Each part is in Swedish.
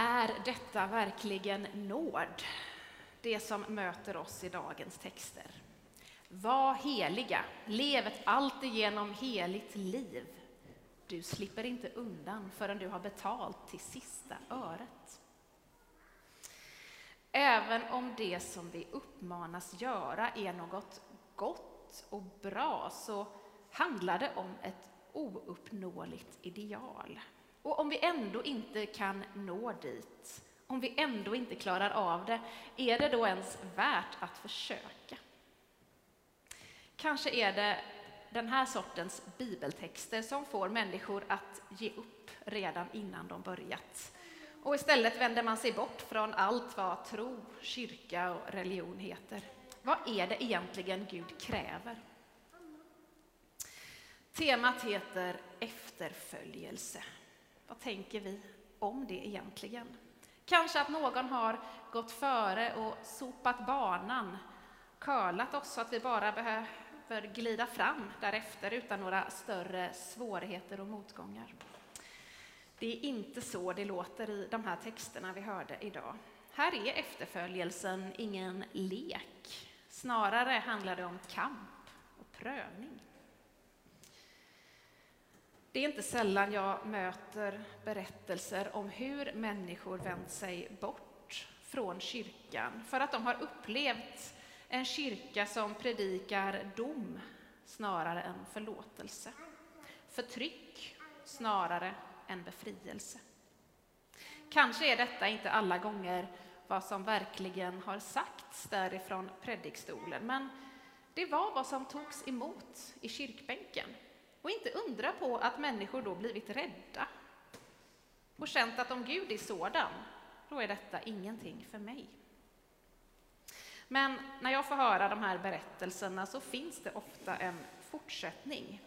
Är detta verkligen nåd? Det som möter oss i dagens texter. Var heliga, lev ett alltigenom heligt liv. Du slipper inte undan förrän du har betalt till sista öret. Även om det som vi uppmanas göra är något gott och bra så handlar det om ett ouppnåeligt ideal. Och om vi ändå inte kan nå dit, om vi ändå inte klarar av det, är det då ens värt att försöka? Kanske är det den här sortens bibeltexter som får människor att ge upp redan innan de börjat. Och istället vänder man sig bort från allt vad tro, kyrka och religion heter. Vad är det egentligen Gud kräver? Temat heter efterföljelse. Vad tänker vi om det egentligen? Kanske att någon har gått före och sopat banan, curlat oss så att vi bara behöver glida fram därefter utan några större svårigheter och motgångar. Det är inte så det låter i de här texterna vi hörde idag. Här är efterföljelsen ingen lek. Snarare handlar det om kamp och prövning. Det är inte sällan jag möter berättelser om hur människor vänt sig bort från kyrkan för att de har upplevt en kyrka som predikar dom snarare än förlåtelse. Förtryck snarare än befrielse. Kanske är detta inte alla gånger vad som verkligen har sagts därifrån predikstolen, men det var vad som togs emot i kyrkbänken. Och inte undra på att människor då blivit rädda och känt att om Gud är sådan, då är detta ingenting för mig. Men när jag får höra de här berättelserna så finns det ofta en fortsättning.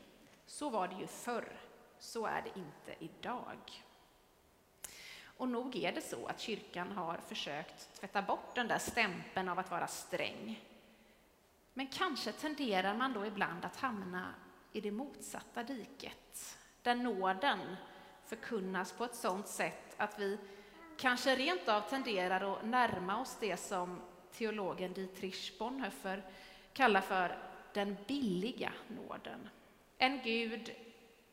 Så var det ju förr, så är det inte idag. Och nog är det så att kyrkan har försökt tvätta bort den där stämpeln av att vara sträng. Men kanske tenderar man då ibland att hamna i det motsatta diket, där nåden förkunnas på ett sådant sätt att vi kanske rent av tenderar att närma oss det som teologen Dietrich Bonhoeffer kallar för den billiga nåden. En Gud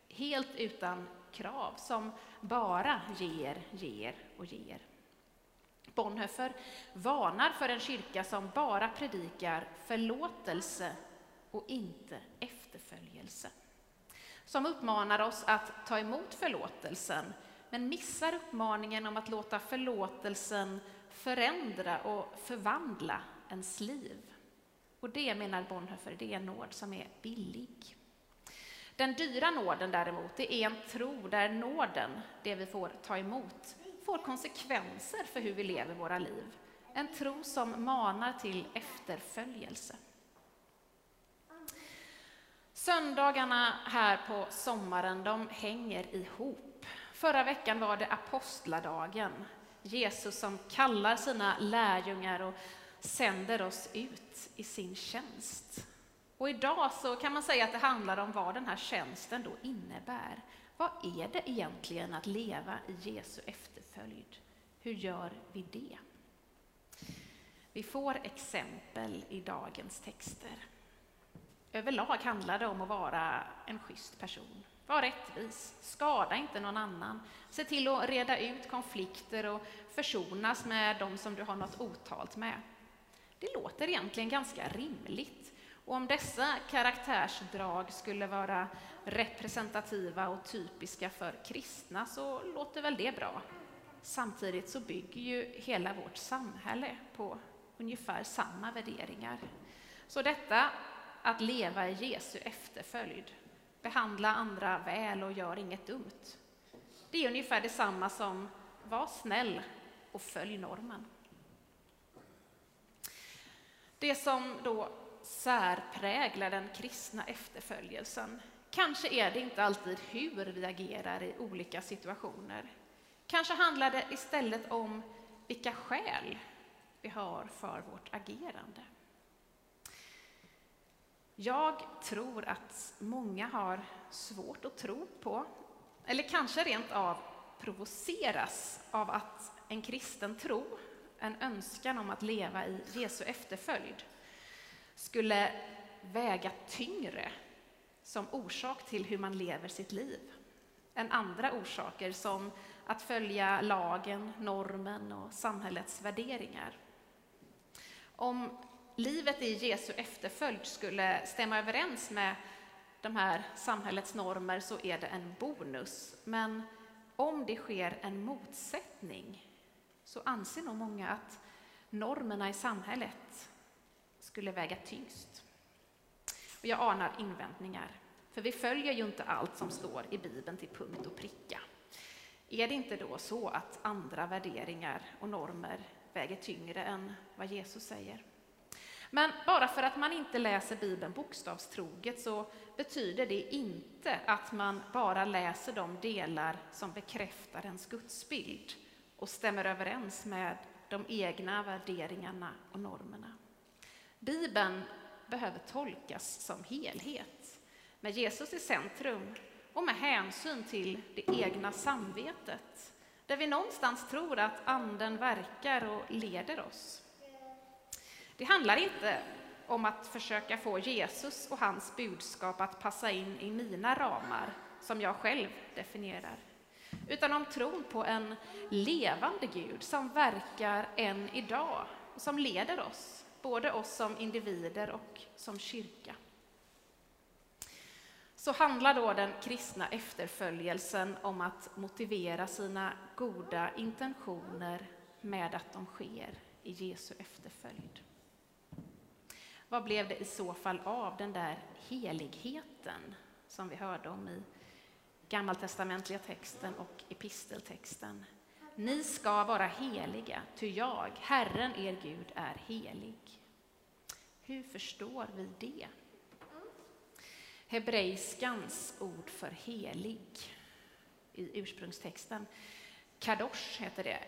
helt utan krav, som bara ger, ger och ger. Bonhoeffer varnar för en kyrka som bara predikar förlåtelse och inte efterföljelse. Som uppmanar oss att ta emot förlåtelsen, men missar uppmaningen om att låta förlåtelsen förändra och förvandla ens liv. Och det, menar Bonhoeffer, det är en nåd som är billig. Den dyra nåden däremot, det är en tro där nåden, det vi får ta emot, får konsekvenser för hur vi lever våra liv. En tro som manar till efterföljelse. Söndagarna här på sommaren, de hänger ihop. Förra veckan var det apostladagen. Jesus som kallar sina lärjungar och sänder oss ut i sin tjänst. Och idag så kan man säga att det handlar om vad den här tjänsten då innebär. Vad är det egentligen att leva i Jesu efterföljd? Hur gör vi det? Vi får exempel i dagens texter. Överlag handlar det om att vara en schysst person. Var rättvis, skada inte någon annan. Se till att reda ut konflikter och försonas med de som du har något otalt med. Det låter egentligen ganska rimligt. Och om dessa karaktärsdrag skulle vara representativa och typiska för kristna så låter väl det bra. Samtidigt så bygger ju hela vårt samhälle på ungefär samma värderingar. Så detta att leva i Jesu efterföljd, behandla andra väl och gör inget dumt. Det är ungefär detsamma som var snäll och följ normen. Det som då särpräglar den kristna efterföljelsen Kanske är det inte alltid hur vi agerar i olika situationer. Kanske handlar det istället om vilka skäl vi har för vårt agerande. Jag tror att många har svårt att tro på, eller kanske rent av provoceras av att en kristen tro, en önskan om att leva i Jesu efterföljd, skulle väga tyngre som orsak till hur man lever sitt liv än andra orsaker som att följa lagen, normen och samhällets värderingar. Om livet i Jesu efterföljd skulle stämma överens med de här samhällets normer så är det en bonus. Men om det sker en motsättning så anser nog många att normerna i samhället skulle väga tyngst. Och jag anar invändningar, för vi följer ju inte allt som står i Bibeln till punkt och pricka. Är det inte då så att andra värderingar och normer väger tyngre än vad Jesus säger? Men bara för att man inte läser Bibeln bokstavstroget så betyder det inte att man bara läser de delar som bekräftar ens gudsbild och stämmer överens med de egna värderingarna och normerna. Bibeln behöver tolkas som helhet, med Jesus i centrum och med hänsyn till det egna samvetet, där vi någonstans tror att Anden verkar och leder oss. Det handlar inte om att försöka få Jesus och hans budskap att passa in i mina ramar, som jag själv definierar, utan om tron på en levande Gud som verkar än idag och som leder oss, både oss som individer och som kyrka. Så handlar då den kristna efterföljelsen om att motivera sina goda intentioner med att de sker i Jesu efterföljd. Vad blev det i så fall av den där heligheten som vi hörde om i gammaltestamentliga texten och episteltexten? Ni ska vara heliga, ty jag, Herren er Gud, är helig. Hur förstår vi det? Hebreiskans ord för helig i ursprungstexten, kadosh heter det,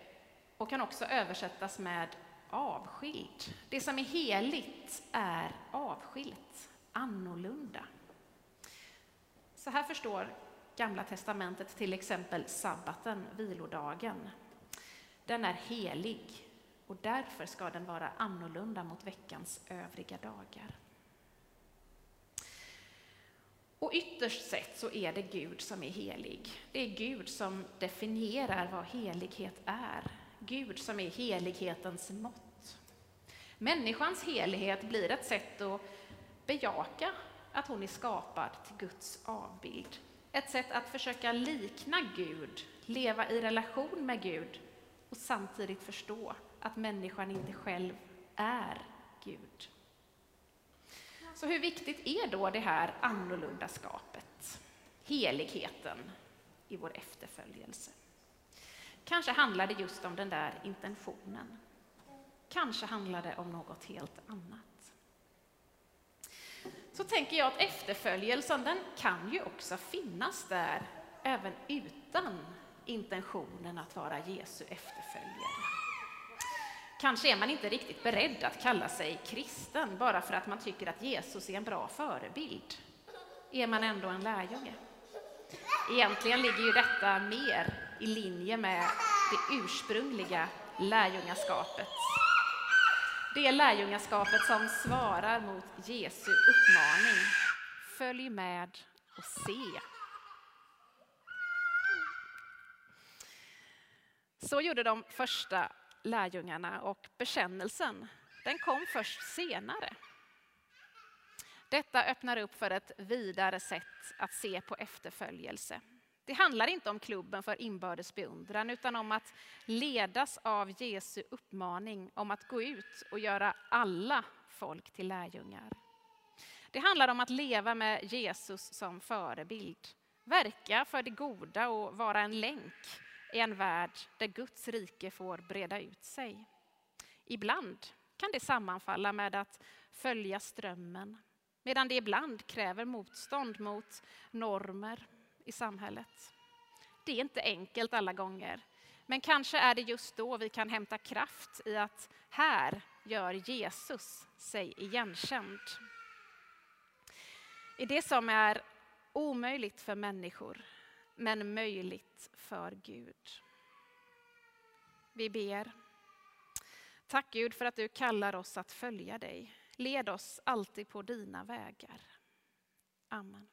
och kan också översättas med avskild. Det som är heligt är avskilt, annorlunda. Så här förstår Gamla testamentet till exempel sabbaten, vilodagen. Den är helig och därför ska den vara annorlunda mot veckans övriga dagar. Och ytterst sett så är det Gud som är helig. Det är Gud som definierar vad helighet är. Gud som är helighetens mått. Människans helighet blir ett sätt att bejaka att hon är skapad till Guds avbild. Ett sätt att försöka likna Gud, leva i relation med Gud och samtidigt förstå att människan inte själv är Gud. Så hur viktigt är då det här annorlunda skapet, heligheten i vår efterföljelse? Kanske handlar det just om den där intentionen. Kanske handlar det om något helt annat. Så tänker jag att efterföljelsen, den kan ju också finnas där även utan intentionen att vara Jesu efterföljare. Kanske är man inte riktigt beredd att kalla sig kristen bara för att man tycker att Jesus är en bra förebild. Är man ändå en lärjunge? Egentligen ligger ju detta mer i linje med det ursprungliga lärjungaskapet. Det lärjungaskapet som svarar mot Jesu uppmaning. Följ med och se. Så gjorde de första lärjungarna och bekännelsen, den kom först senare. Detta öppnar upp för ett vidare sätt att se på efterföljelse. Det handlar inte om klubben för inbördes beundran utan om att ledas av Jesu uppmaning om att gå ut och göra alla folk till lärjungar. Det handlar om att leva med Jesus som förebild, verka för det goda och vara en länk i en värld där Guds rike får breda ut sig. Ibland kan det sammanfalla med att följa strömmen, medan det ibland kräver motstånd mot normer i samhället. Det är inte enkelt alla gånger, men kanske är det just då vi kan hämta kraft i att här gör Jesus sig igenkänd. I det som är omöjligt för människor men möjligt för Gud. Vi ber. Tack Gud för att du kallar oss att följa dig. Led oss alltid på dina vägar. Amen.